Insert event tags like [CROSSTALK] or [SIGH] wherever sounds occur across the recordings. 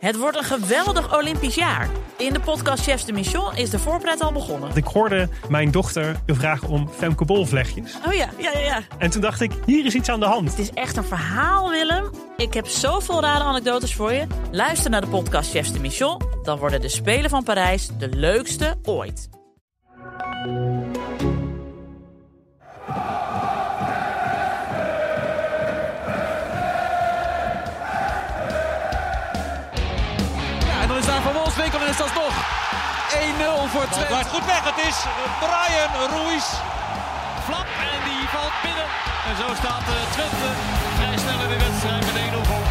Het wordt een geweldig Olympisch jaar. In de podcast Chefs de Mission is de voorpret al begonnen. Ik hoorde mijn dochter je vragen om Femke. Oh ja, ja, ja, ja. En toen dacht ik, hier is iets aan de hand. Het is echt een verhaal, Willem. Ik heb zoveel rare anekdotes voor je. Luister naar de podcast Chefs de Mission. Dan worden de Spelen van Parijs de leukste ooit. Voor Het Twente. blijft goed weg. Het is Brian Ruiz. Flap en die valt binnen. En zo staat eh, Twente vrij snel in de wedstrijd met 1-0 voor.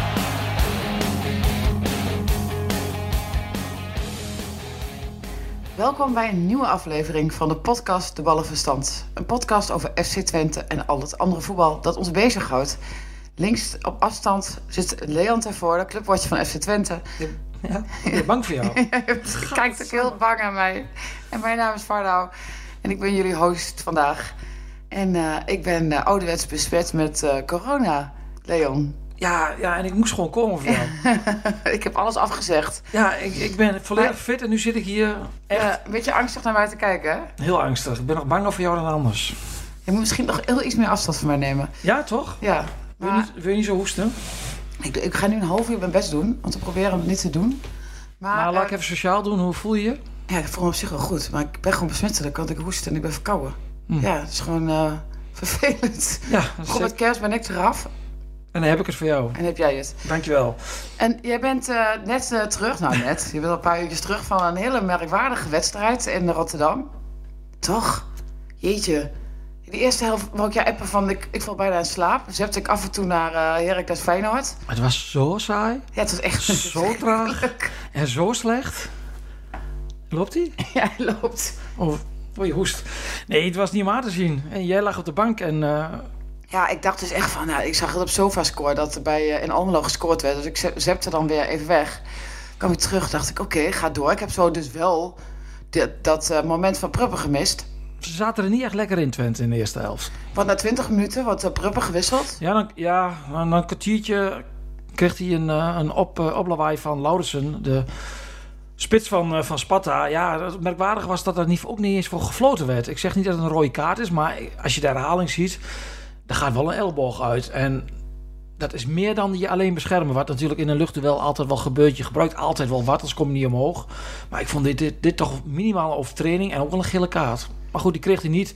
Welkom bij een nieuwe aflevering van de podcast De Ballenverstand. Een podcast over FC Twente en al het andere voetbal dat ons bezighoudt. Links op afstand zit Leon Tervoorde, clubwatcher van FC Twente. Ja, [LAUGHS] ik ben bang voor jou. [LAUGHS] Je kijkt ook heel bang aan mij. En mijn naam is Vardau en ik ben jullie host vandaag. En eh, ik ben uh, ouderwets besmet met eh, corona, Leon. Ja, ja, en ik moest gewoon komen voor jou. [LAUGHS] ik heb alles afgezegd. Ja, ik, ik ben volledig fit en nu zit ik hier echt Ja, een beetje angstig naar mij te kijken, hè? heel angstig. Ik ben nog banger voor jou dan anders. Je moet misschien nog heel iets meer afstand van mij nemen. Ja, toch? Ja, Wil je, maar niet, wil je niet zo hoesten? Ik, ik ga nu een half uur mijn best doen om te proberen het niet te doen. Maar, Maar laat ik eh, even sociaal doen. Hoe voel je je? ja, ik voel me op zich wel goed, maar ik ben gewoon besmettelijk, want ik hoest en ik ben verkouden. Hm. Ja, het is gewoon eh, [LAUGHS] vervelend. Ja, Goed, met kerst ben ik eraf en dan heb ik het voor jou. en heb jij het. Dankjewel. En jij bent eh, net terug, nou net, je bent al een paar uurtjes terug van een hele merkwaardige wedstrijd in Rotterdam. Toch? Jeetje. De eerste helft wou ik jou appen van, ik, ik val bijna in slaap. Dus heb ik af en toe naar eh Heracles Feyenoord. Het was zo saai, Ja, het was echt zo traag en zo slecht. Loopt hij? [LAUGHS] Ja, hij loopt. Oh, oh, je hoest. Nee, het was niet om aan te zien. En jij lag op de bank en... eh, Ja, ik dacht dus echt van, nou, ik zag het op SofaScore dat er bij, eh, in Almelo gescoord werd. Dus ik zep- zepte dan weer even weg. Kwam ik terug, dacht ik, oké, ga door. Ik heb zo dus wel dat moment van Pruppen gemist. Ze zaten er niet echt lekker in, Twente, in de eerste helft. Want na 20 minuten wordt uh, gewisseld. Ja, dan, ja, na na een kwartiertje kreeg hij een, eh, een op, eh, oplawaai van Laurensen, de spits van, eh, van Sparta. Ja, het merkwaardig was dat er niet, ook niet eens voor gefloten werd. Ik zeg niet dat het een rode kaart is, maar als je de herhaling ziet, dan gaat wel een elleboog uit. En dat is meer dan je alleen beschermen. Wat natuurlijk in een luchtduel altijd wel gebeurt. Je gebruikt altijd wel wat, anders kom je niet omhoog. Maar ik vond dit, dit, dit toch minimale overtreding en ook wel een gele kaart. Maar goed, die kreeg hij niet.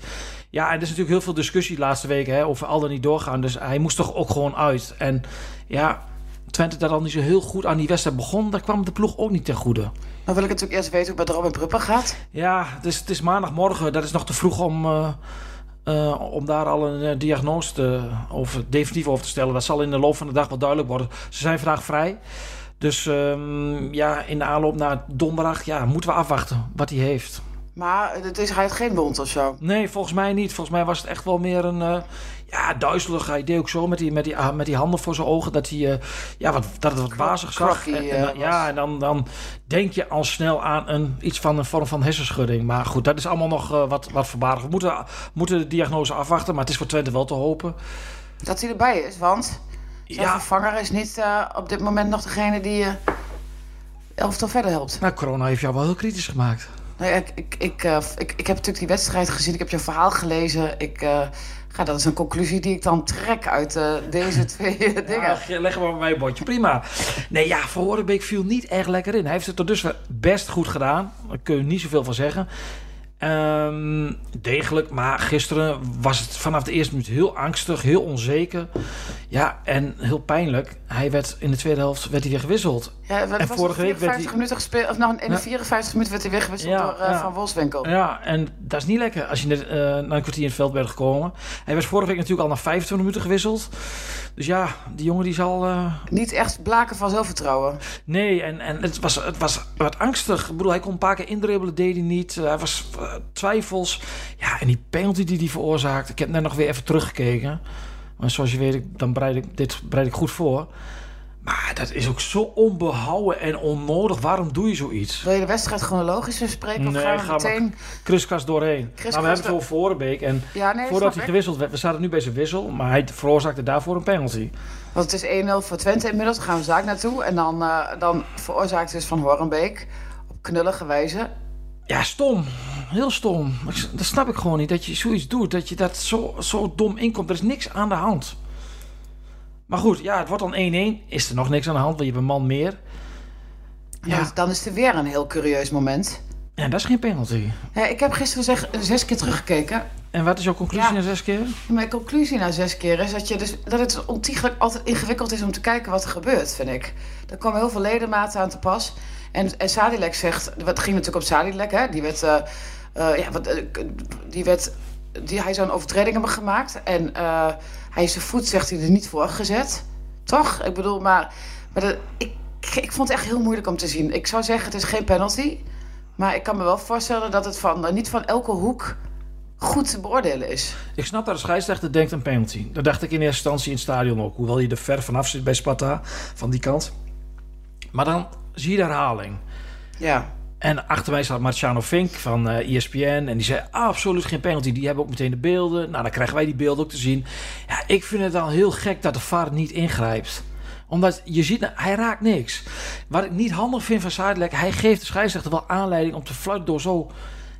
Ja, en er is natuurlijk heel veel discussie de laatste weken hè, over al dan niet doorgaan. Dus hij moest toch ook gewoon uit. En ja, Twente dat al niet zo heel goed aan die wedstrijd begon, daar kwam de ploeg ook niet ten goede. Dan wil ik natuurlijk eerst weten hoe het met Robin Pruppen gaat. Ja, het is, het is maandagmorgen. Dat is nog te vroeg om, eh, eh, om daar al een eh, diagnose te, of definitief over te stellen. Dat zal in de loop van de dag wel duidelijk worden. Ze zijn vandaag vrij. Dus ehm, ja, in de aanloop naar donderdag ja, moeten we afwachten wat hij heeft. Maar het is, hij geen wond of zo. Nee, volgens mij niet. Volgens mij was het echt wel meer een eh, ja, duizelig. Hij deed ook zo met die, met die, ah, met die handen voor zijn ogen dat, hij, eh, ja, wat, dat het wat wazig zag. Crocky, En- en, eh, ja, en dan, dan denk je al snel aan een, iets van een vorm van hersenschudding. Maar goed, dat is allemaal nog wat, wat. We moeten, moeten de diagnose afwachten, maar het is voor Twente wel te hopen. Dat hij erbij is, want zijn Ja, vervanger is niet op dit moment nog degene die je elftal verder helpt. nou, corona heeft jou wel heel kritisch gemaakt. Nou ja, ik, ik, ik, eh, ik, ik heb natuurlijk die wedstrijd gezien. Ik heb je verhaal gelezen. Ik, ga, dat is een conclusie die ik dan trek uit eh, deze [LAUGHS] twee eh, dingen. Ja, leg maar bij mijn bordje. Prima. Nee, ja, Van Horenbeek viel niet erg lekker in. Hij heeft het tot dusver best goed gedaan. Daar kun je niet zoveel van zeggen. Ehm, degelijk, maar gisteren was het vanaf de eerste minuut heel angstig, heel onzeker. Ja, en heel pijnlijk. Hij werd in de tweede helft werd hij weer gewisseld. Ja, En vorige week werd 54 hij- minuten gespeeld. Of nou, in de Ja. 54 minuten werd hij weggewisseld Ja, door eh, ja. Van Wolfswinkel. Ja, en dat is niet lekker als je net na een kwartier in het veld bent gekomen. Hij werd vorige week natuurlijk al na 25 minuten gewisseld. Dus ja, die jongen die zal... eh, Niet echt blaken van zelfvertrouwen. Nee, en, en het, was, het was wat angstig. Ik bedoel, hij kon een paar keer indribbelen, deed hij niet. Hij was eh, twijfels. Ja, en die penalty die hij veroorzaakt. Ik heb net nog weer even teruggekeken. Maar zoals je weet, dan bereid ik dit bereid ik goed voor. Maar dat is ook zo onbehouden en onnodig. Waarom doe je zoiets? Wil je de wedstrijd chronologisch bespreken? Of Nee, gaan we maar. meteen... Kriskast doorheen. Nou, we hebben het over Vorenbeek. En Ja, nee, voordat hij gewisseld werd, we zaten nu bij zijn wissel. Maar hij veroorzaakte daarvoor een penalty. Want het is 1-0 voor Twente inmiddels. Daar gaan we zaak naartoe. En dan, eh, dan veroorzaakt dus Van Horenbeek op knullige wijze. Ja, stom. Heel stom. Dat snap ik gewoon niet. Dat je zoiets doet. Dat je dat zo, zo dom inkomt. Er is niks aan de hand. Maar goed, ja, het wordt dan 1-1. Is er nog niks aan de hand, want je hebt een man meer. Ja. Dan, dan is er weer een heel curieus moment. En dat is geen penalty. Ja, ik heb gisteren zeg, zes keer teruggekeken. En wat is jouw conclusie Ja. na zes keer? Mijn conclusie na zes keer is dat, je dus, dat het ontiegelijk altijd ingewikkeld is om te kijken wat er gebeurt, vind ik. Er komen heel veel ledematen aan te pas. En, en Sadilek zegt, wat ging natuurlijk op Sadilek, hè? Die werd, eh, eh, ja, wat, eh, die werd, die, hij zou een overtreding hebben gemaakt. En eh, hij is zijn voet, zegt hij, er niet voor gezet. Toch? Ik bedoel, maar, maar dat, ik, ik vond het echt heel moeilijk om te zien. Ik zou zeggen, het is geen penalty. Maar ik kan me wel voorstellen dat het van, niet van elke hoek goed te beoordelen is. Ik snap dat de scheidsrechter denkt een penalty. Dat dacht ik in eerste instantie in het stadion ook. Hoewel je er ver vanaf zit bij Sparta, van die kant. Maar dan zie je de herhaling. Ja. En achter mij staat Marciano Fink van eh ESPN. En die zei absoluut geen penalty. Die hebben ook meteen de beelden. Nou, dan krijgen wij die beelden ook te zien. Ja, ik vind het dan heel gek dat de VAR niet ingrijpt. Omdat je ziet, nou, hij raakt niks. Wat ik niet handig vind van Zuidelijk, hij geeft de scheidsrechter wel aanleiding om te fluiten door zo...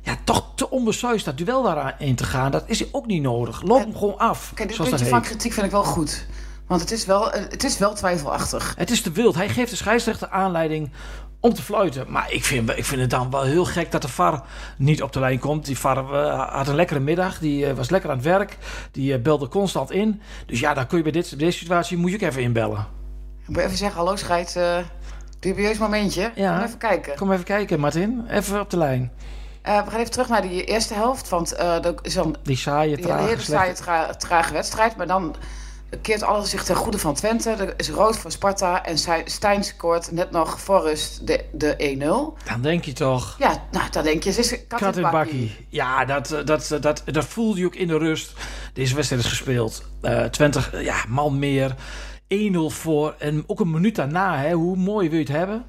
Ja, toch te onbesuisd dat duel daarin te gaan. Dat is ook niet nodig. Loop hem gewoon af. Kijk, dit puntje van kritiek vind ik wel goed. Want het is wel, eh, het is wel twijfelachtig. Het is te wild. Hij geeft de scheidsrechter aanleiding om te fluiten. Maar ik vind, ik vind het dan wel heel gek dat de VAR niet op de lijn komt. Die VAR eh, had een lekkere middag. Die eh, was lekker aan het werk. Die eh, belde constant in. Dus ja, dan kun je bij dit, deze situatie moet je ook even inbellen. Ik moet even zeggen, hallo scheid, eh, dubieus momentje. Ja. Kom even kijken. Kom even kijken, Martin. Even op de lijn. We gaan even terug naar die eerste helft. Want eh er is dan Die saaie, trage, hele saaie, tra- trage wedstrijd. Maar dan keert alles zich ten goede van Twente. Er is rood voor Sparta. En Stijn- scoort net nog voor rust de, de 1-0. Dan denk je toch... Ja, nou, dan denk je, ze is kat, in bakkie. Ja, dat, eh, dat, dat, dat, dat voelde je ook in de rust. Deze wedstrijd is gespeeld. Eh 20, eh, ja, man meer. 1-0 voor. En ook een minuut daarna, hè, hoe mooi wil je het hebben?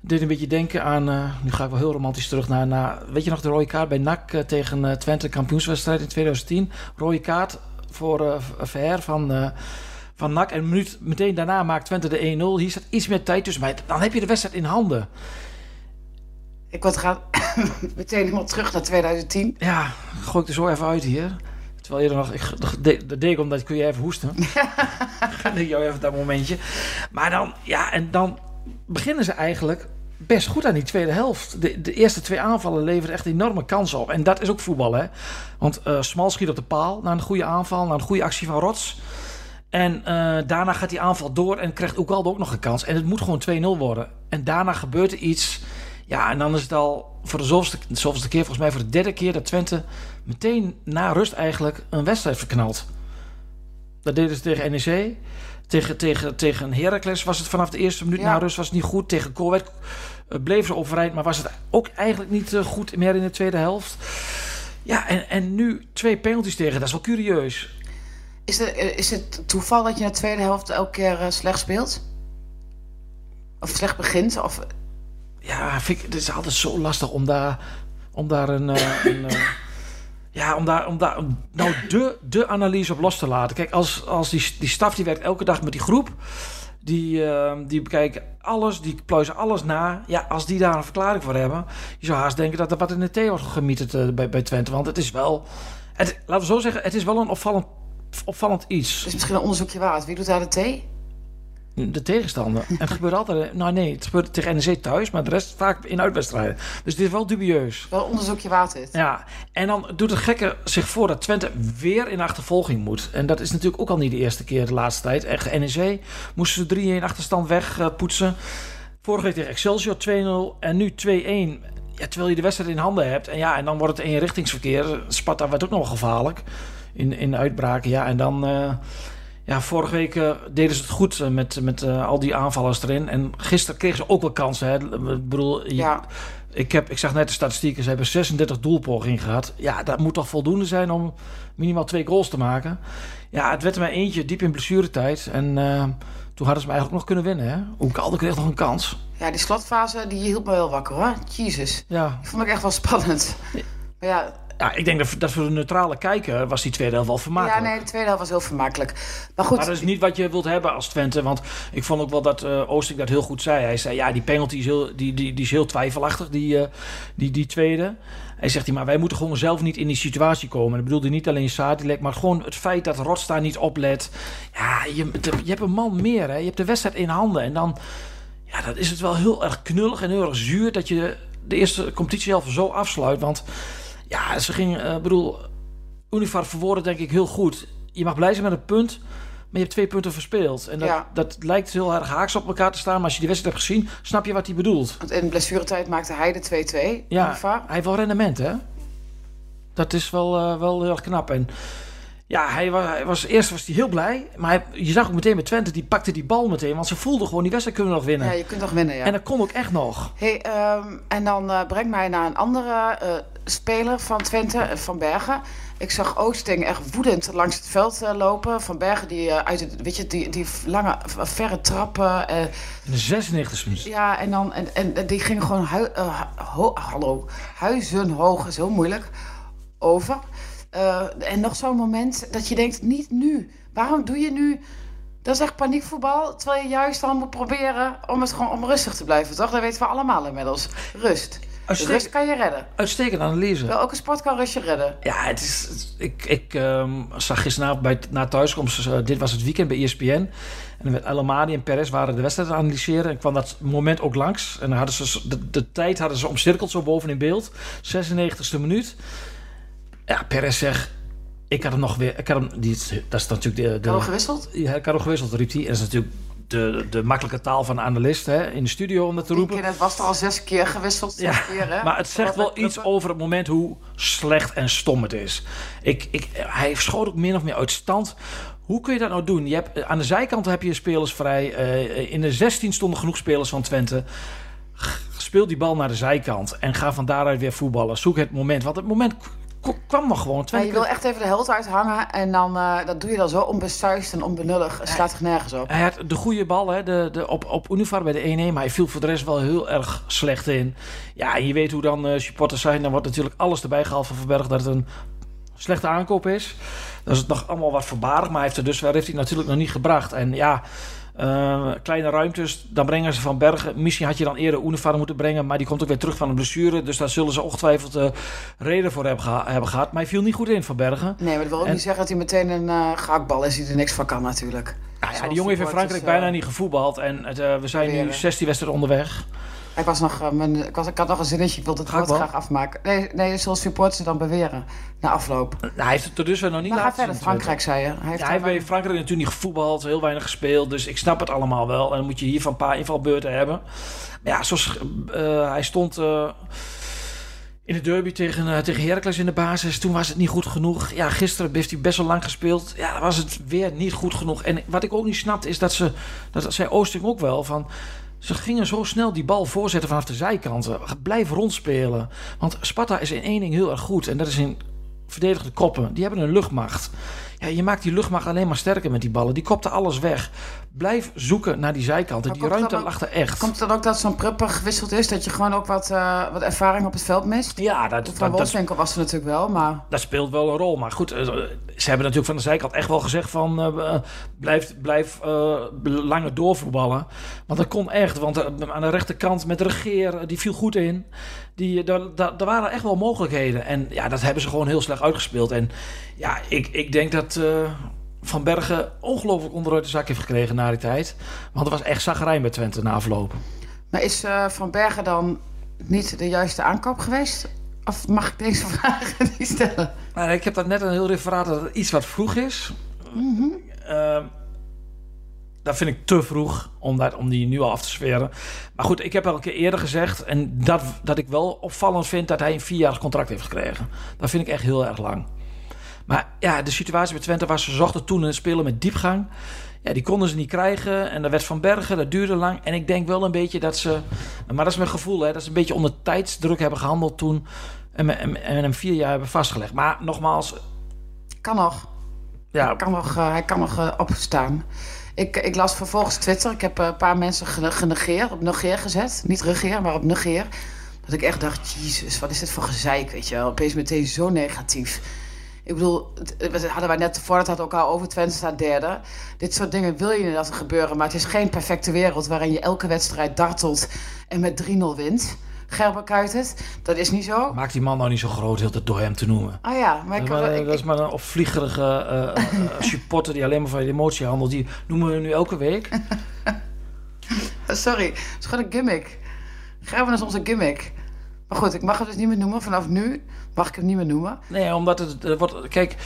Dit een beetje denken aan, eh, nu ga ik wel heel romantisch terug naar, naar weet je nog de rode kaart bij NAC eh, tegen eh, Twente, kampioenswedstrijd in 2010. Rode kaart voor eh Verher van, eh, van NAC. En een minuut meteen daarna maakt Twente de 1-0. Hier staat iets meer tijd tussen, maar dan heb je de wedstrijd in handen. Ik word gaan [COUGHS] meteen helemaal terug naar 2010. Ja, gooi ik er zo even uit hier. Terwijl je er nog... Ik, dat deed- dat deed ik omdat ik kun je even hoesten. [LAUGHS] Dan deed jou even dat momentje. Maar dan... Ja, en dan beginnen ze eigenlijk best goed aan die tweede helft. De, de eerste twee aanvallen leveren echt enorme kansen op. En dat is ook voetbal, hè. Want eh Smal schiet op de paal na een goede aanval. Na een goede actie van Rots. En eh, daarna gaat die aanval door en krijgt Oegalde ook nog een kans. En het moet gewoon 2-0 worden. En daarna gebeurt er iets. Ja, en dan is het al voor de zoveelste, de zoveelste keer, volgens mij voor de derde keer, dat Twente meteen na rust eigenlijk een wedstrijd verknalt. Dat deden ze tegen NEC. Tegen, tegen, tegen Heracles was het vanaf de eerste minuut Ja. na rust was het niet goed. Tegen Corwet uh, bleef ze overeind, maar was het ook eigenlijk niet eh, goed meer in de tweede helft. Ja, en, en nu twee penalties tegen, dat is wel curieus. Is het, eh, is het toeval dat je in de tweede helft elke keer eh, slecht speelt? Of slecht begint? Of, Ja, vind ik, het is altijd zo lastig om daar, om daar een. eh, een eh, [CLEARS THROAT] ja, om daar, om daar nou [LAUGHS] de, de analyse op los te laten. Kijk, als, als die, die staf die werkt elke dag met die groep. Die, eh, die bekijken alles, die pluizen alles na. Ja, als die daar een verklaring voor hebben. Je zou haast denken dat er wat in de thee wordt gemieterd eh, bij, bij Twente. Want het is wel. Het, laten we zo zeggen, het is wel een opvallend, opvallend iets. het is misschien een onderzoekje waard. Wie doet daar de thee? De tegenstander. En het gebeurt altijd. Nou nee, het gebeurt tegen NEC thuis, maar de rest vaak in uitwedstrijden. Dus dit is wel dubieus. Wel onderzoekje waard dit. Ja, en dan doet het gekke zich voor dat Twente weer in achtervolging moet. En dat is natuurlijk ook al niet de eerste keer de laatste tijd. Echt, NEC moesten ze 3-1 achterstand wegpoetsen. Vorige week tegen Excelsior 2-0 en nu 2-1. Ja, terwijl je de wedstrijd in handen hebt. En ja, en dan wordt het eenrichtingsverkeer. Sparta werd ook nog wel gevaarlijk in, in uitbraken. Ja, en dan... eh, ja, vorige week eh, deden ze het goed eh, met, met eh, al die aanvallers erin. En gisteren kregen ze ook wel kansen. Hè. Ik bedoel, Ja. ik, heb, ik zag net de statistieken. Ze hebben 36 doelpogingen gehad. Ja, dat moet toch voldoende zijn om minimaal twee goals te maken. Ja, het werd er maar eentje diep in blessuretijd. En Toen hadden ze me eigenlijk nog kunnen winnen. Hè? Oekalde kreeg nog een kans. Ja, die slotfase die hield me wel wakker hoor. Jezus. Ja, Die vond ik echt wel spannend. Maar ja, ja ik denk dat, dat voor de neutrale kijker was die tweede helft wel vermakelijk. ja, nee, de tweede helft was heel vermakelijk. Maar goed, Maar dat is niet wat je wilt hebben als Twente. Want ik vond ook wel dat Oosting dat heel goed zei. Hij zei, ja, die penalty is heel, die, die, die is heel twijfelachtig, die, eh, die, die tweede. Hij zegt, maar wij moeten gewoon zelf niet in die situatie komen. En dat bedoelde niet alleen Sadilek, maar gewoon het feit dat Rotstar niet oplet. Ja, je, je hebt een man meer, hè. Je hebt de wedstrijd in handen. En dan, ja, dan is het wel heel erg knullig en heel erg zuur... dat je de eerste competitiehelft zo afsluit. Want ja, ze ging, eh bedoel, Univar verwoorden denk ik heel goed. Je mag blij zijn met een punt, maar je hebt twee punten verspeeld. En dat, Ja. dat lijkt heel erg haaks op elkaar te staan. Maar als je die wedstrijd hebt gezien, snap je wat hij bedoelt. want in blessuretijd maakte hij de 2-2. Ja, Univar. hij heeft wel rendement, hè? Dat is wel, eh, wel heel erg knap. En ja, hij was, hij was, eerst was hij heel blij. Maar hij- je zag ook meteen met Twente, die pakte die bal meteen. Want ze voelden gewoon, die wedstrijd kunnen we nog winnen. Ja, je kunt nog winnen, ja. En dat kon ook echt nog. Hey, ehm, en dan eh, brengt mij naar een andere eh, speler van Twente, eh, Van Bergen. Ik zag Oosting echt woedend langs het veld lopen. Van Bergen die uit het, weet je, die, die lange, verre trappen. In de 96e minuut. ja, en dan, en, en die gingen gewoon hui, hallo, huizenhoog, is heel moeilijk, over. Eh, en nog zo'n moment dat je denkt, niet nu. Waarom doe je nu... Dat is echt paniekvoetbal, terwijl je juist dan moet proberen om het gewoon om rustig te blijven, toch? Dat weten we allemaal inmiddels. Rust. Uitstek- Rust kan je redden. Uitstekende analyse. Wel, ook een sport kan rust je redden. Ja, het is, het- ik, ik ehm, zag gisteravond bij, na thuiskomst, eh, dit was het weekend bij ESPN. En met El Amadi en Perez waren de wedstrijd aan het analyseren. En kwam dat moment ook langs. En dan hadden ze, de, de tijd hadden ze omcirkeld zo boven in beeld. 96e minuut. Ja, Perez zegt, ik had hem nog weer, ik had hem, die, dat is natuurlijk de... de ook gewisseld? ja, hem gewisseld, riep hij. En dat is natuurlijk de, de makkelijke taal van analist hè, in de studio om dat te roepen. Het was er al zes keer gewisseld. Zes Ja, keer, hè? maar het zegt wel iets over het moment hoe slecht en stom het is. Ik, ik, hij schoot ook min of meer uit stand. Hoe kun je dat nou doen? Je hebt, aan de zijkant heb je spelers vrij. Eh, in de 16 stonden genoeg spelers van Twente. Speel die bal naar de zijkant en ga van daaruit weer voetballen. Zoek het moment. Want het moment kwam nog gewoon. Ja, Twente je wil echt even de held uithangen en dan, eh, dat doe je dan zo onbesuist en onbenullig. Het slaat er nergens op. Hij had de goede bal hè, de, de, op, op Univar bij de 1-1, maar hij viel voor de rest wel heel erg slecht in. Ja, je weet hoe dan eh, supporters zijn. Dan wordt natuurlijk alles erbij gehaald van Verberg dat het een slechte aankoop is. Dat is het nog allemaal wat verbarig, maar hij heeft er dus wel heeft hij natuurlijk nog niet gebracht. En ja, eh, kleine ruimtes, dan brengen ze Van Bergen. Misschien had je dan eerder Univar moeten brengen, maar die komt ook weer terug van een blessure. Dus daar zullen ze ongetwijfeld eh, reden voor hebben, geha- hebben gehad. Maar hij viel niet goed in, Van Bergen. Nee, maar dat wil ook En- niet zeggen dat hij meteen een eh gehaktbal is die er niks van kan natuurlijk. Nou ja, die jongen heeft in Frankrijk bijna niet gevoetbald. En het, we zijn nu Proberen. 16 wedstrijden onderweg. Ik, was nog, mijn, ik, was, ik had nog een zinnetje, ik wilde het graag afmaken. Nee, nee, zoals supporters dan beweren na afloop. Nou, hij heeft het tot dusver nog niet Maar laten verder, zien, Frankrijk zei je. Hij heeft, Ja, hij heeft bij Frankrijk natuurlijk niet gevoetbald, heel weinig gespeeld. Dus ik snap het allemaal wel. En dan moet je hier van een paar invalbeurten hebben. Maar ja, zoals, eh, hij stond eh, in de derby tegen, eh, tegen Heracles in de basis. Toen was het niet goed genoeg. Ja, gisteren heeft hij best wel lang gespeeld. Ja, was het weer niet goed genoeg. En wat ik ook niet snapte is dat ze, dat zei Oosting ook wel, van... Ze gingen zo snel die bal voorzetten vanaf de zijkanten. Blijf rondspelen. Want Sparta is in één ding heel erg goed. En dat is in verdedigde koppen. Die hebben een luchtmacht. Ja, je maakt die luchtmacht alleen maar sterker met die ballen. Die kopte alles weg. Blijf zoeken naar die zijkanten. Maar Die ruimte ook- lag er echt. Komt dan ook dat zo'n prupper gewisseld is? Dat je gewoon ook wat, eh, wat ervaring op het veld mist? Ja, dat, Van dat, dat, was er natuurlijk wel, maar... dat speelt wel een rol. Maar goed, eh, ze hebben natuurlijk van de zijkant echt wel gezegd van... eh, blijf, blijf eh, langer doorvoetballen. Want dat kon echt. Want aan de rechterkant met Regeer, eh, die viel goed in. Die, daar, daar, waren echt wel mogelijkheden. En ja, dat hebben ze gewoon heel slecht uitgespeeld. En ja, ik, ik denk dat... van Bergen ongelooflijk onderuit de zak heeft gekregen na die tijd. Want er was echt zagrijn bij Twente na afloop. Maar is Van Bergen dan niet de juiste aankoop geweest? Of mag ik deze [LAUGHS] vragen niet stellen? Nou, ik heb dat net een heel referaat dat het iets wat vroeg is. Ehm, dat vind ik te vroeg om, dat, om die nu al af te sferen. Maar goed, ik heb al een keer eerder gezegd... en dat, dat ik wel opvallend vind dat hij een vierjarig contract heeft gekregen. Dat vind ik echt heel erg lang. Maar ja, de situatie bij Twente was... ze zochten toen een speler met diepgang. Ja, die konden ze niet krijgen. En dat werd Van Bergen, dat duurde lang. En ik denk wel een beetje dat ze... maar dat is mijn gevoel, hè, dat ze een beetje onder tijdsdruk hebben gehandeld toen... en, en, en hem vier jaar hebben vastgelegd. Maar nogmaals, Kan nog. ja, Hij kan nog, eh, hij kan nog eh, opstaan. Ik, ik las vervolgens Twitter. Ik heb eh, een paar mensen gene- genegeerd, op negeer gezet. Niet regeer, maar op negeer. Dat ik echt dacht, jezus, wat is dit voor gezeik, weet je wel. Opeens meteen zo negatief. Ik bedoel, hadden wij net voor het had ook al over Twente staat derde. Dit soort dingen wil je niet dat er gebeuren. Maar het is geen perfecte wereld waarin je elke wedstrijd dartelt en met 3-0 wint. Gerber Kuitert, dat is niet zo. Maak die man nou niet zo groot, heel het door hem te noemen. Ah ja, maar ik, dat, is maar, ik- dat is maar een opvliegerige eh, eh, [LAUGHS] eh, supporter die alleen maar van je emotie handelt. Die noemen we nu elke week. [LAUGHS] Sorry, het is gewoon een gimmick. Gerben is onze gimmick. Maar goed, ik mag het dus niet meer noemen. Vanaf nu mag ik het niet meer noemen. Nee, omdat het wordt. Kijk,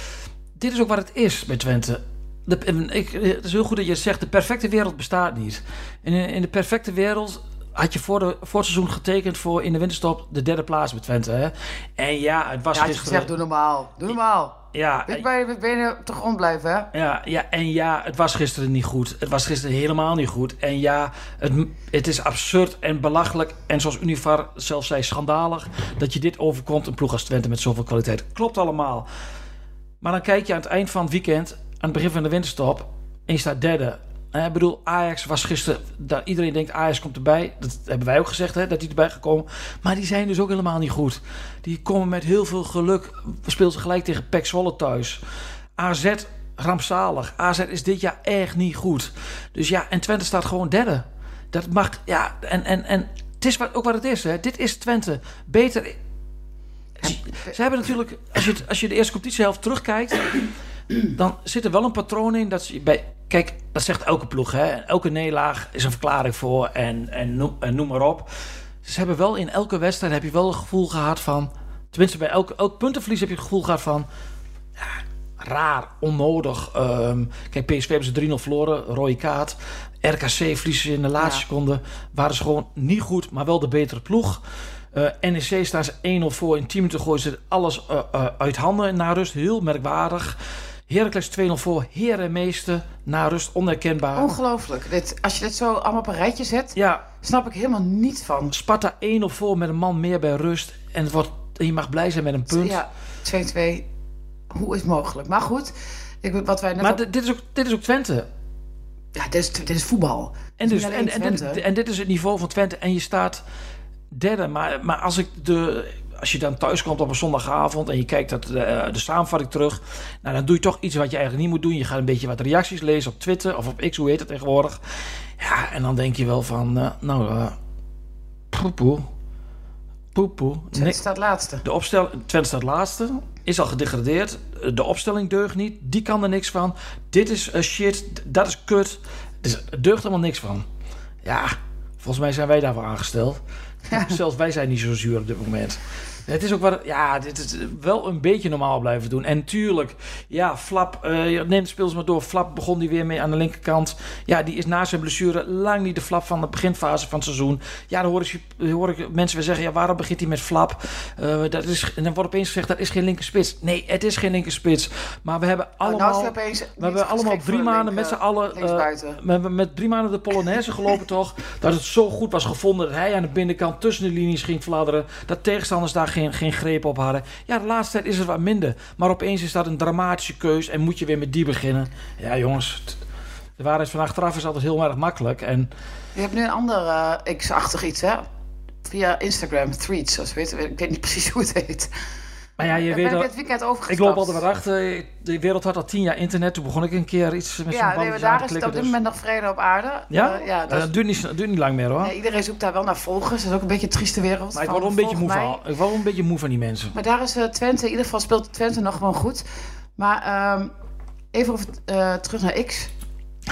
dit is ook wat het is bij Twente. De, ik, het is heel goed dat je zegt: de perfecte wereld bestaat niet. En in, in de perfecte wereld had je voor, de, voor het seizoen getekend voor in de winterstop de derde plaats bij Twente. Hè? En ja, het was Ja, gisteren. gezegd, doe normaal. Doe normaal. ja, je, ben je, ben je toch grond blijven, hè? Ja, ja, en ja, het was gisteren niet goed. Het was gisteren helemaal niet goed. En ja, het, het is absurd en belachelijk. En zoals Univar zelf zei, schandalig... dat je dit overkomt, een ploeg als Twente met zoveel kwaliteit. Klopt allemaal. Maar dan kijk je aan het eind van het weekend... aan het begin van de winterstop... en je staat derde. Ik bedoel, Ajax was gisteren... Dat iedereen denkt, Ajax komt erbij. Dat hebben wij ook gezegd, hè, dat die erbij gekomen. Maar die zijn dus ook helemaal niet goed. Die komen met heel veel geluk. We speelden ze gelijk tegen PEC Zwolle thuis. AZ rampzalig. AZ is dit jaar echt niet goed. Dus ja, en Twente staat gewoon derde. Dat mag, ja, en, en, en het is wat, ook wat het is, hè. Dit is Twente. Beter... Ze, ze hebben natuurlijk, als je, als je de eerste competitiehelft terugkijkt... dan zit er wel een patroon in dat ze bij... Kijk, dat zegt elke ploeg, hè. Elke nederlaag is een verklaring voor en, en, noem, en noem maar op. Ze hebben wel in elke wedstrijd heb je wel een gevoel gehad van... Tenminste, bij elk, elk puntenverlies heb je het gevoel gehad van raar, onnodig. Ehm, kijk, PSV hebben ze 3-0 verloren, rode kaart. RKC verliezen ze in de laatste Ja. seconde. Waren ze gewoon niet goed, maar wel de betere ploeg. Eh, NEC staan ze 1-0 voor. In 10 minuten gooien ze alles eh, eh, uit handen na rust. Heel merkwaardig. Heracles 2-0 voor. Heer en meester na rust. Onherkenbaar. Ongelooflijk. Dit, als je dit zo allemaal op een rijtje zet, Ja, snap ik helemaal niet van. Sparta 1-0 voor met een man meer bij rust. En het wordt, je mag blij zijn met een punt. Ja, 2-2. Hoe is mogelijk? Maar goed, ik, wat wij net Maar op- dit- is, ook, dit is ook Twente. Ja, dit is, dit is voetbal. En, dus, en, en, dit, en dit is het niveau van Twente. En je staat derde. Maar, maar als, ik de, als je dan thuis komt op een zondagavond en je kijkt dat, de, de samenvatting terug. Nou, dan doe je toch iets wat je eigenlijk niet moet doen. Je gaat een beetje wat reacties lezen op Twitter of op X, hoe heet het tegenwoordig. Ja, en dan denk je wel van, eh, nou, eh poepoe. Poepoe. Twente staat laatste. de opstelling, Twente staat laatste. Is al gedegradeerd. De opstelling deugt niet. Die kan er niks van. Dit is eh, shit. Dat is kut. Dus er deugt helemaal niks van. Ja, volgens mij zijn wij daarvoor aangesteld. [LAUGHS] Zelfs wij zijn niet zo zuur op dit moment. Het is ook wat, ja, dit is wel een beetje normaal blijven doen. En tuurlijk, ja, Flap, eh neemt speels maar door. Flap begon die weer mee aan de linkerkant. Ja, die is na zijn blessure lang niet de Flap van de beginfase van het seizoen. Ja, dan hoor ik, hoor ik mensen weer zeggen, ja, waarom begint hij met Flap? Eh, dat is, en dan wordt opeens gezegd, dat is geen linkerspits. Nee, het is geen linkerspits. Maar we hebben Nou, allemaal... nou we hebben allemaal drie maanden met z'n eh, allen... eh, linksbuiten. we hebben met drie maanden de Polonaise [LAUGHS] gelopen toch. Dat het zo goed was gevonden dat hij aan de binnenkant tussen de linies ging fladderen. Dat tegenstanders daar geen, geen greep op hadden. Ja, de laatste tijd is het wat minder. Maar opeens is dat een dramatische keus en moet je weer met die beginnen. Ja jongens, de waarheid van achteraf is altijd heel erg makkelijk. En Je hebt nu een ander eh, X-achtig iets, hè? Via Instagram, Threads, zoals weet, ik weet niet precies hoe het heet. Maar ja, je Daar weet ben ik dit weekend overgestapt. Ik loop altijd wat achter. De wereld had al tien jaar internet. Toen begon ik een keer iets met zo'n Ja, nee, daar is het op dit dus- moment nog vrede op aarde. Ja? Eh, ja, Eh, dat dat duurt niet, duurt niet lang meer hoor. nee, iedereen zoekt daar wel naar volgers. Dat is ook een beetje een trieste wereld. maar ik word wel een beetje moe mij. van. Ik word wel een beetje moe van die mensen. Maar daar is eh, Twente, in ieder geval speelt Twente nog gewoon goed. Maar ehm, even over, eh, terug naar X.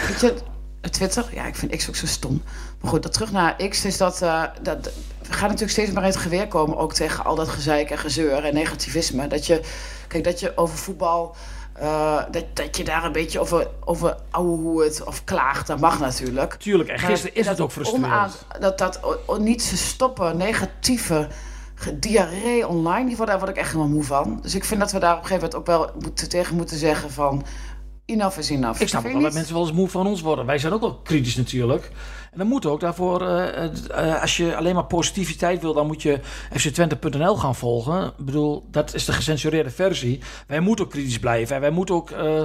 Weet je, eh, Twitter, ja, ik vind X ook zo stom. Maar goed, dat terug naar X is dat, eh, dat we gaan natuurlijk steeds maar in het geweer komen, ook tegen al dat gezeik en gezeur en negativisme. Dat je, kijk, dat je over voetbal, eh, dat, dat je daar een beetje over, over ouwe het of klaagt, dat mag natuurlijk. Tuurlijk, en gisteren is het dat ook frustrerend. onaan- dat dat niet te stoppen, negatieve diarree online, die daar word ik echt helemaal moe van. Dus ik vind dat we daar op een gegeven moment ook wel moeten, tegen moeten zeggen van... enough is enough. Ik snap ook wel dat mensen wel eens moe van ons worden. Wij zijn ook wel kritisch natuurlijk. En dan moet ook daarvoor, eh, eh, als je alleen maar positiviteit wil, dan moet je fctwente.nl gaan volgen. Ik bedoel, dat is de gecensureerde versie. Wij moeten ook kritisch blijven. En wij moeten ook eh,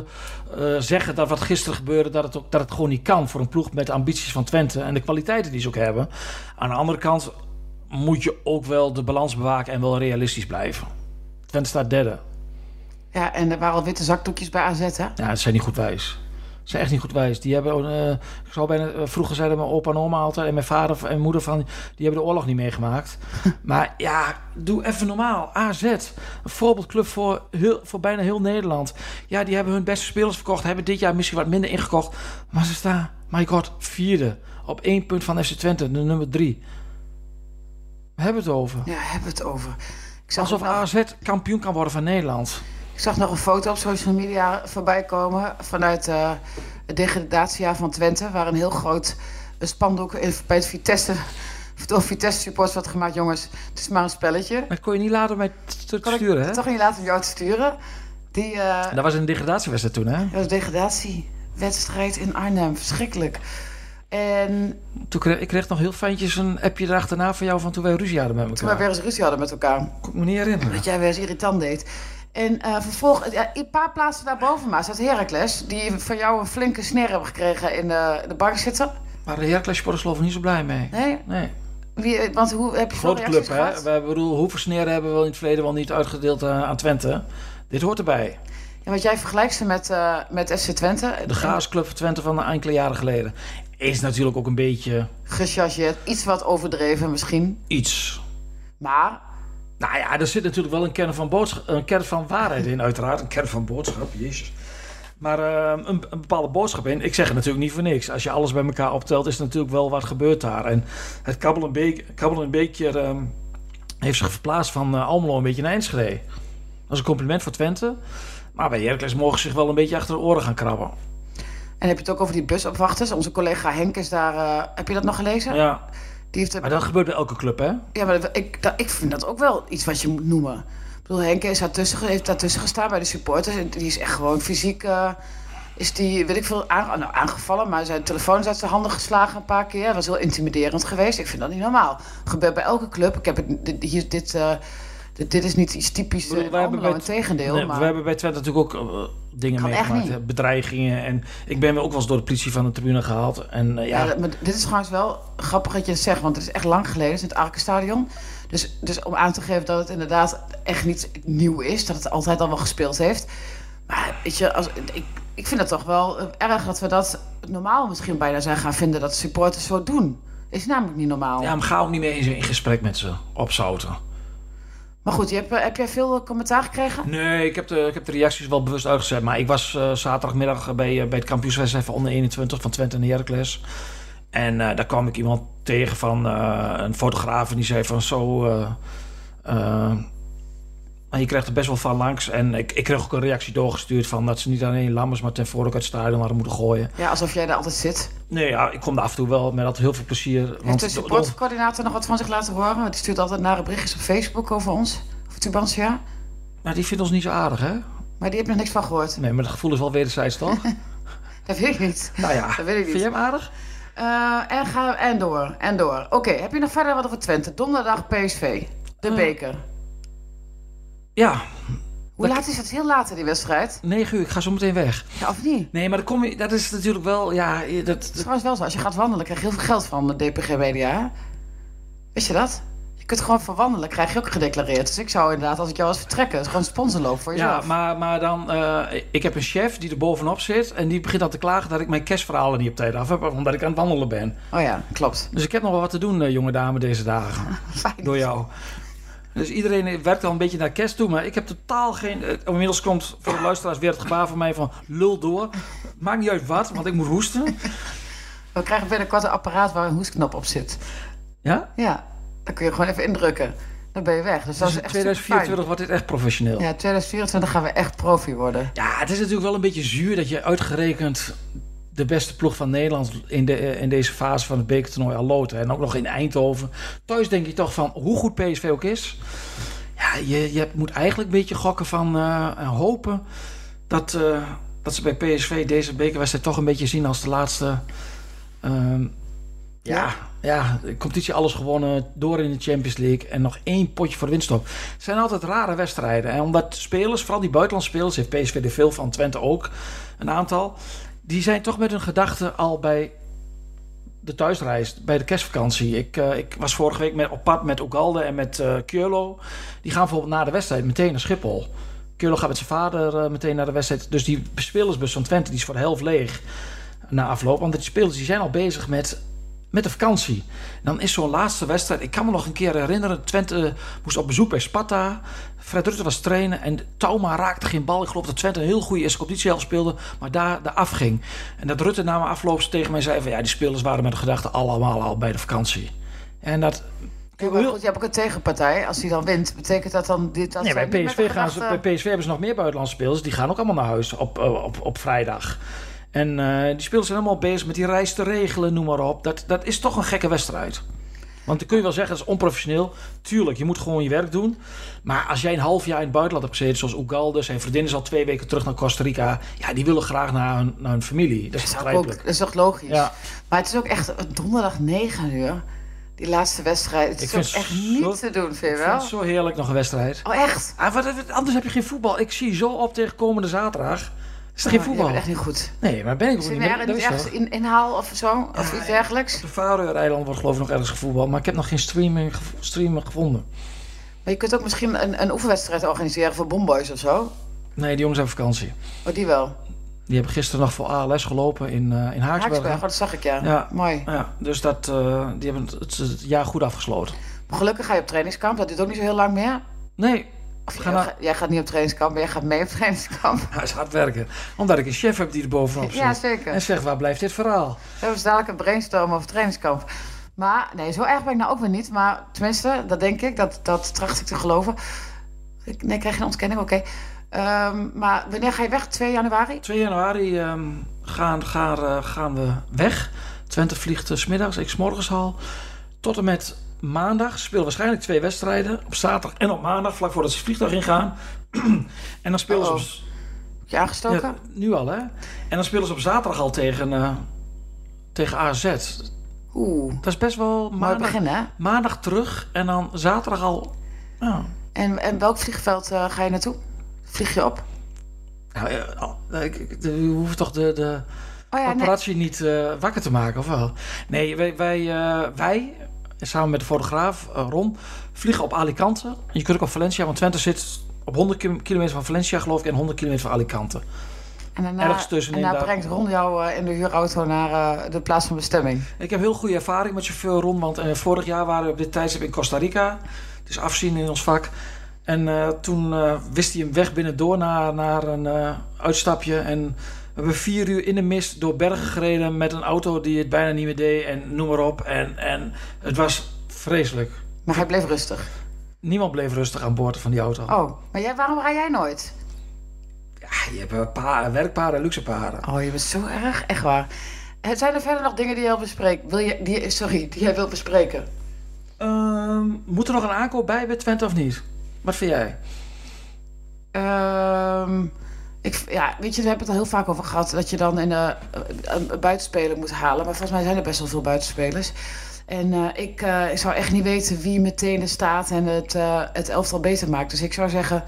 zeggen dat wat gisteren gebeurde, dat het, ook, dat het gewoon niet kan voor een ploeg met de ambities van Twente en de kwaliteiten die ze ook hebben. Aan de andere kant moet je ook wel de balans bewaken en wel realistisch blijven. Twente staat derde. Ja, en er waren al witte zakdoekjes bij AZ, hè? Ja, dat zijn niet goed wijs. Dat zijn echt niet goed wijs. Die hebben, eh, ik zou bijna, eh, vroeger zeiden mijn opa en oma altijd en mijn vader en moeder van, die hebben de oorlog niet meegemaakt. [LAUGHS] maar ja, doe even normaal. AZ, een voorbeeldclub voor, heel, voor bijna heel Nederland. Ja, die hebben hun beste spelers verkocht, hebben dit jaar misschien wat minder ingekocht. Maar ze staan, my god, vierde. Op één punt van FC Twente, de nummer drie. We hebben het over. Ja, hebben we het over. Ik Alsof AZ kampioen kan worden van Nederland. Ik zag nog een foto op social media voorbij komen vanuit eh, het degradatiejaar van Twente, waar een heel groot eh, spandoek in, bij het Vitesse, [LAUGHS] door Vitesse supporters wordt gemaakt. Jongens, het is maar een spelletje. Dat kon je niet laten mij te Kan ik sturen, hè? toch niet laten om jou te sturen? Die eh, Dat was een degradatiewedstrijd toen, hè? dat was een degradatiewedstrijd in Arnhem. Verschrikkelijk. En Toen kreeg, ik kreeg nog heel fijntjes een appje erachterna van jou van toen wij ruzie hadden met toen elkaar. we weer eens ruzie hadden met elkaar. Kon ik me niet herinneren. Dat jij weer eens irritant deed. En eh vervolgens, ja, een paar plaatsen daarboven maar zat Heracles. Die van jou een flinke sneer hebben gekregen in de, de bank zitten. Maar de Heracles geloven niet zo blij mee. Nee? Nee. Wie, want hoe heb je Grote club, hè? We bedoel, hoeveel sneren hebben we in het verleden wel niet uitgedeeld eh, aan Twente? Dit hoort erbij. Ja, want jij vergelijkt ze met, eh, met FC Twente. De gaasclub van Twente van enkele jaren geleden. Is natuurlijk ook een beetje Gechargeerd. Iets wat overdreven misschien. iets. Maar Nou ja, er zit natuurlijk wel een kern van, boodschap, een kern van waarheid in, uiteraard. Een kern van boodschap, jezus. Maar eh, een, een bepaalde boodschap in. Ik zeg het natuurlijk niet voor niks. Als je alles bij elkaar optelt, is er natuurlijk wel wat gebeurd daar. En het kabbel een, beek, kabbel een beetje ehm, heeft zich verplaatst van eh, Almelo een beetje naar Enschede. Dat is een compliment voor Twente. Maar bij Heracles mogen ze zich wel een beetje achter de oren gaan krabben. En heb je het ook over die busopwachters? Onze collega Henk is daar. eh, heb je dat nog gelezen? Ja, Die heeft, maar dat gebeurt bij elke club, hè? Ja, maar dat- ik, dat, ik vind dat ook wel iets wat je moet noemen. Ik bedoel, Henke is daartussen, heeft daartussen gestaan bij de supporters. Die is echt gewoon fysiek... eh, is die, weet ik veel, nou, aangevallen. Maar zijn telefoon is uit zijn handen geslagen een paar keer. Dat was heel intimiderend geweest. Ik vind dat niet normaal. Gebeurt bij elke club. Ik heb het, dit, hier, dit, eh, dit, dit is niet iets typisch uh, wij hebben bij- tegendeel. Nee, maar We hebben bij Twente natuurlijk ook eh, dingen Kan meegemaakt. Bedreigingen. En ik ben ook wel eens door de politie van de tribune gehaald. En eh, Ja, maar dit is trouwens wel grappig dat je het zegt, want het is echt lang geleden, het is in het Arkenstadion. Dus, dus om aan te geven dat het inderdaad echt niet nieuw is, dat het altijd al wel gespeeld heeft. Maar weet je, als, ik, ik vind het toch wel eh, erg dat we dat normaal misschien bijna zijn gaan vinden dat supporters zo doen. Is namelijk niet normaal. ja, maar ga ook niet mee in in gesprek met ze opzouten. Maar goed, je hebt, eh, heb jij veel eh, commentaar gekregen? Nee, ik heb, de, ik heb de reacties wel bewust uitgezet. Maar ik was eh, zaterdagmiddag bij, bij het kampioenswedstrijd van onder 21 van Twente en Heracles. En daar kwam ik iemand tegen van een fotograaf en die zei van zo... maar je krijgt er best wel van langs. En ik, ik kreeg ook een reactie doorgestuurd van dat ze niet alleen Lammers, maar ten voorde ook uit het stadion hadden moeten gooien. Ja, alsof jij daar altijd zit. Nee, ja, ik kom er af en toe wel met altijd heel veel plezier. Heeft de supportcoördinator nog wat van zich laten horen? Want die stuurt altijd nare berichtjes op Facebook over ons. Over Tubantia. nou, die vindt ons niet zo aardig, hè? Maar die heb nog niks van gehoord. Nee, maar het gevoel is wel wederzijds, toch? [LAUGHS] Dat weet ik niet. nou ja, Dat weet ik niet. vind je hem aardig? Eh, en, ga, en door, en door. Oké, heb je nog verder wat over Twente? Donderdag PSV, de Eh, beker. Ja, Hoe dat- laat is het? Heel laat in die wedstrijd. 9 uur, ik ga zo meteen weg. Ja, of niet? Nee, maar dan kom je, dat is natuurlijk wel, ja, je- dat, Het is dat- trouwens wel zo. Als je gaat wandelen, krijg je heel veel geld van de DPG Media. hè? Wist je dat? Je kunt gewoon voor wandelen, krijg je ook gedeclareerd. Dus ik zou inderdaad, als ik jou was vertrekken, gewoon sponsorloop voor ja, jezelf. maar, maar dan, eh, ik heb een chef die er bovenop zit en die begint al te klagen dat ik mijn cashverhalen niet op tijd af heb, omdat ik aan het wandelen ben. Oh ja, klopt. Dus ik heb nog wel wat te doen, eh, jonge dame, deze dagen, [LAUGHS] Fijn. door jou. Dus iedereen werkt al een beetje naar kerst toe, maar ik heb totaal geen... eh, inmiddels komt voor de luisteraars weer het gebaar van mij van lul door. Maakt niet uit wat, want ik moet hoesten. We krijgen binnenkort een apparaat waar een hoesknop op zit. Ja? Ja, dan kun je gewoon even indrukken. Dan ben je weg. Dus dat Dus is in echt 2024 wordt dit echt professioneel. Ja, 2024 gaan we echt profi worden. Ja, het is natuurlijk wel een beetje zuur dat je uitgerekend de beste ploeg van Nederland in, de, eh, in deze fase van het bekertoernooi al loopt. En ook nog in Eindhoven. Thuis denk je toch van hoe goed PSV ook is. Ja, je, je moet eigenlijk een beetje gokken van eh, en hopen dat, eh, dat ze bij PSV deze bekerwedstrijd toch een beetje zien als de laatste. ehm, ja, ja, de competitie alles gewonnen, door in de Champions League en nog één potje voor de winststop. Het zijn altijd rare wedstrijden. En omdat spelers, vooral die buitenlandse spelers, heeft PSV er veel van, Twente ook een aantal, die zijn toch met hun gedachten al bij de thuisreis, bij de kerstvakantie. Ik, eh, ik was vorige week met, op pad met Ogalde en met Keulo. Die gaan bijvoorbeeld na de wedstrijd meteen naar Schiphol. Keulo gaat met zijn vader eh, meteen naar de wedstrijd. Dus die spelersbus van Twente die is voor de helft leeg na afloop. Want die spelers die zijn al bezig met, met de vakantie. Dan is zo'n laatste wedstrijd... Ik kan me nog een keer herinneren. Twente moest op bezoek bij Sparta. Fred Rutte was trainen. En Tauma raakte geen bal. Ik geloof dat Twente een heel goede eerste competitie speelde. Maar daar, daar afging. En dat Rutte na mijn afloop tegen mij zei... Van, ja, die spelers waren met de gedachte allemaal al bij de vakantie. En dat... Ja, maar goed, je hebt ook een tegenpartij. Als die dan wint, betekent dat dan dit... Dat Nee, bij PSV, de gaan ze, bij PSV hebben ze nog meer buitenlandse spelers. Die gaan ook allemaal naar huis op, eh, op, op vrijdag. En eh, die spelers zijn allemaal bezig met die reis te regelen, noem maar op. Dat, dat is toch een gekke wedstrijd. Want dan kun je wel zeggen, dat is onprofessioneel. Tuurlijk, je moet gewoon je werk doen. Maar als jij een half jaar in het buitenland hebt gezeten, zoals Ugalde, zijn vriendin is al twee weken terug naar Costa Rica. Ja, die willen graag naar hun, naar hun familie. Dat is Dat is, ook, dat is toch logisch? Ja. Maar het is ook echt donderdag 9 uur. Die laatste wedstrijd. Het Ik is vind ook echt niet zo- te doen, vind je Ik vind wel? het zo heerlijk, nog een wedstrijd. Oh, echt? Ah, wat, wat- anders heb je geen voetbal. Ik zie zo op tegen komende zaterdag. Is Oh, geen voetbal? Je bent echt niet goed. Nee, maar ben ik ook Zit niet. Dat ergens, is ergens zo. in inhaal of zo? Of iets dergelijks? Op de Faroe-eilanden wordt geloof ik nog ergens gevoetbald. Maar ik heb nog geen streaming, streamer gevonden. Maar je kunt ook misschien een, een oefenwedstrijd organiseren voor Bomboys of zo. Nee, die jongens hebben vakantie. Oh, die wel. Die hebben gisteren nog voor ALS gelopen in, eh in Haaksbergen. Haaksberg, oh, dat zag ik ja. Ja. Mooi. Ja, dus dat, eh, die hebben het, het jaar goed afgesloten. Maar gelukkig ga je op trainingskamp. Dat duurt ook niet zo heel lang meer. Nee, Of jij, gaan naar- jij gaat niet op trainingskamp, maar jij gaat mee op trainingskamp. [LAUGHS] hij is hard werken. Omdat ik een chef heb die er bovenop zit. Ja, zeker. En zegt, waar blijft dit verhaal? We hebben dus dadelijk een brainstorm over trainingskamp. Maar nee, zo erg ben ik nou ook weer niet. Maar tenminste, dat denk ik. Dat, dat tracht ik te geloven. Ik, nee, ik krijg geen ontkenning, oké. Ehm, maar wanneer ga je weg? 2 januari? 2 januari ehm, gaan, gaan, eh, gaan we weg. Twente vliegt 's smiddags, ik 's morgens al. Tot en met maandag spelen waarschijnlijk twee wedstrijden. Op zaterdag en op maandag, vlak voordat ze het vliegtuig ingaan. [CLEARS THROAT] en dan spelen ze op, Uh-oh. Heb je aangestoken? ja, nu al, hè? En dan spelen ze op zaterdag al tegen, eh, tegen AZ. Oeh, Dat is best wel maandag, begin hè? maandag terug en dan zaterdag al. Ja. En, en welk vliegveld eh, ga je naartoe? Vlieg je op? Nou, de- we hoeven toch de, de Oh ja, nee. paparazzi niet eh, wakker te maken, of wel? Nee, wij, wij, eh, wij samen met de fotograaf eh, Ron, vliegen op Alicante. Je kunt ook op Valencia, want Twente zit op 100 kim- kilometer van Valencia, geloof ik, en 100 kilometer van Alicante. En daarna, ergens tussenin en daarna daar. brengt Ron jou eh, in de huurauto naar eh, de plaats van bestemming. Ik heb heel goede ervaring met chauffeur Ron, want vorig jaar waren we op dit tijdstip in Costa Rica. Het is afzien in ons vak. En toen wist hij hem weg binnendoor naar, naar een uitstapje. En we hebben vier uur in de mist door bergen gereden met een auto die het bijna niet meer deed. En noem maar op. En, en het was vreselijk. Maar hij bleef rustig. Niemand bleef rustig aan boord van die auto. Oh, maar jij, waarom rij jij nooit? Ja, je hebt pa- werkparen en luxe paren. Oh, je bent zo erg, echt waar. Eh, Zijn er verder nog dingen die jij wil bespreken? Wil je, die, sorry, die jij wilt bespreken? Ehm, moet er nog een aankoop bij bij Twente of niet? Wat vind jij? Ehm, ik, ja, weet je, we hebben het al heel vaak over gehad dat je dan eh, een, een buitenspeler moet halen. Maar volgens mij zijn er best wel veel buitenspelers. En eh, ik, eh, ik zou echt niet weten wie meteen er staat en het, het elftal beter maakt. Dus ik zou zeggen,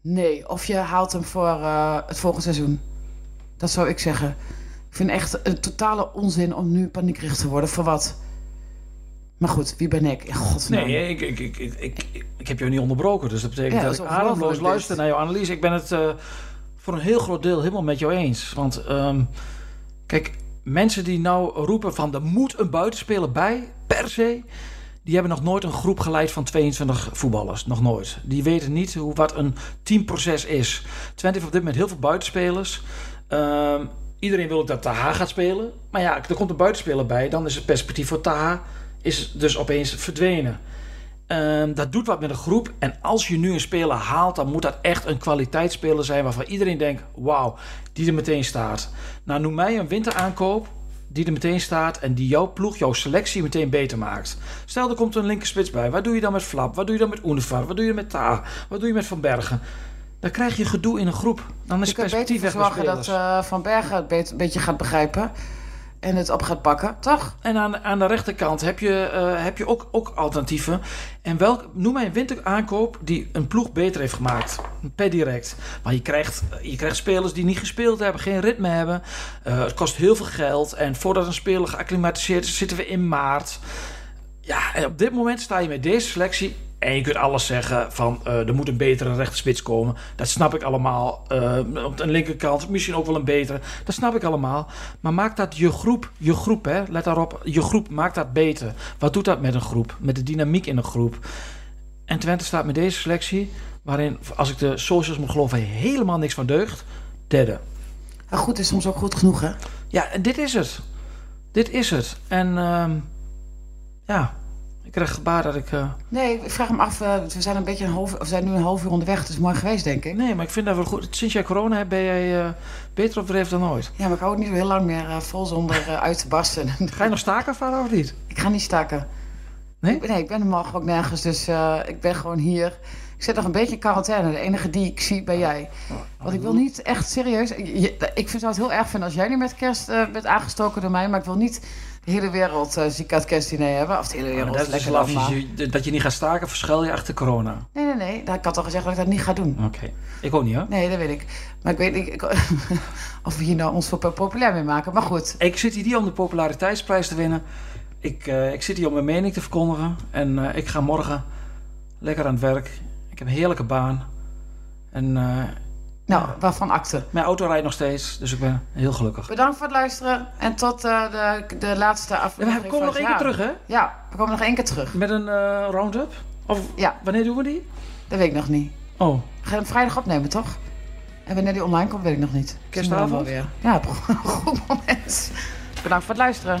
nee. Of je haalt hem voor het volgende seizoen. Dat zou ik zeggen. Ik vind echt een totale onzin om nu paniekerig te worden. Voor wat? Maar goed, wie ben ik? In godsnaam. Nee, ik, ik, ik, ik, ik, heb jou niet onderbroken. Dus dat betekent Ja, dat, dat ik ademloos luister naar jouw analyse. Ik ben het voor een heel groot deel helemaal met jou eens. Want ehm, kijk, mensen die nou roepen van er moet een buitenspeler bij, per se... Die hebben nog nooit een groep geleid van 22 voetballers. Nog nooit. Die weten niet hoe, wat een teamproces is. Twente heeft op dit moment heel veel buitenspelers. Ehm, iedereen wil ook dat Taha gaat spelen. Maar ja, er komt een buitenspeler bij. Dan is het perspectief voor Taha is dus opeens verdwenen. Ehm, dat doet wat met een groep. En als je nu een speler haalt, dan moet dat echt een kwaliteitsspeler zijn waarvan iedereen denkt: wauw, die er meteen staat. Nou, noem mij een winteraankoop die er meteen staat en die jouw ploeg, jouw selectie meteen beter maakt. Stel, er komt een linkerspits bij. Wat doe je dan met Flap? Wat doe je dan met Unifar? Wat doe je met Ta? Wat doe je met Van Bergen? Dan krijg je gedoe in een groep. Dan is Je kunt perspectief beter weg bij zorgen dat eh, Van Bergen het een beetje gaat begrijpen. En het op gaat pakken, toch? En aan, aan de rechterkant heb je, eh, heb je ook, ook alternatieven. En welk, noem mij een winteraankoop die een ploeg beter heeft gemaakt. Per direct. Maar je krijgt, je krijgt spelers die niet gespeeld hebben, geen ritme hebben. Eh, het kost heel veel geld. En voordat een speler geacclimatiseerd is, zitten we in maart. Ja, en op dit moment sta je met deze selectie. En je kunt alles zeggen van eh, er moet een betere rechterspits komen. Dat snap ik allemaal. Eh, op de linkerkant misschien ook wel een betere. Dat snap ik allemaal. Maar maak dat je groep, je groep hè, let daarop, je groep, maak dat beter. Wat doet dat met een groep? Met de dynamiek in een groep. En Twente staat met deze selectie, waarin, als ik de socials moet geloven, helemaal niks van deugt. Derde. Maar goed is soms ook goed genoeg, hè? Ja, en dit is het. Dit is het. En ehm, ja, ik krijg gebaar dat ik... eh, Nee, ik vraag me af. eh, we zijn een beetje een half, we zijn nu een half uur onderweg. Het is mooi geweest, denk ik. Nee, maar ik vind dat we goed. Sinds jij corona hebt, ben jij eh, beter op dreef dan ooit. Ja, maar ik hou het niet zo heel lang meer vol zonder uit te barsten. [LAUGHS] Ga je nog staken, vader, of niet? ik ga niet staken. Nee? Ik, nee, ik ben morgen ook nergens, dus ik ben gewoon hier. Ik zit nog een beetje in quarantaine. De enige die ik zie ben jij. Want ik wil niet echt serieus. je- ik vind het heel erg vinden als jij nu met kerst bent aangestoken door mij. Maar ik wil niet de hele wereld eh, ziek uit kerstdiner hebben. Of de hele wereld. dat is dus lekker dan maar. Je- Dat je niet gaat staken, verschuil je achter corona. Nee, nee, nee. Ik had al gezegd dat ik dat niet ga doen. Oké. Ik ook niet, hoor. Nee, dat weet ik. Maar ik weet niet ik- [LAUGHS] of we hier nou ons voor populair mee maken. Maar goed. Ik zit hier niet om de populariteitsprijs te winnen. Ik, eh, ik zit hier om mijn mening te verkondigen. En eh, ik ga morgen lekker aan het werk. Ik heb een heerlijke baan. En eh, Nou, waarvan akte. mijn auto rijdt nog steeds, dus ik ben heel gelukkig. Bedankt voor het luisteren. En tot eh, de, de laatste Ja, aflevering. we komen nog één keer terug, hè? Ja, we komen nog één keer terug. Met een eh, round-up? Of Ja, wanneer doen we die? dat weet ik nog niet. Oh, We gaan hem vrijdag opnemen, toch? En wanneer die online komt, weet ik nog niet. Kerstavond? Weer. Ja, [LAUGHS] een goed moment. Bedankt voor het luisteren.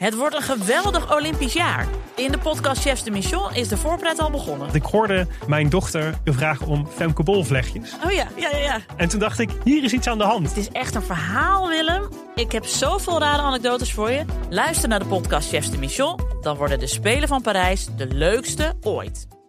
Het wordt een geweldig Olympisch jaar. In de podcast Chefs de Mission is de voorpret al begonnen. Ik hoorde mijn dochter je vragen om Femke. Oh ja, ja, ja, ja. En toen dacht ik, hier is iets aan de hand. Het is echt een verhaal, Willem. Ik heb zoveel rare anekdotes voor je. Luister naar de podcast Chefs de Mission. Dan worden de Spelen van Parijs de leukste ooit.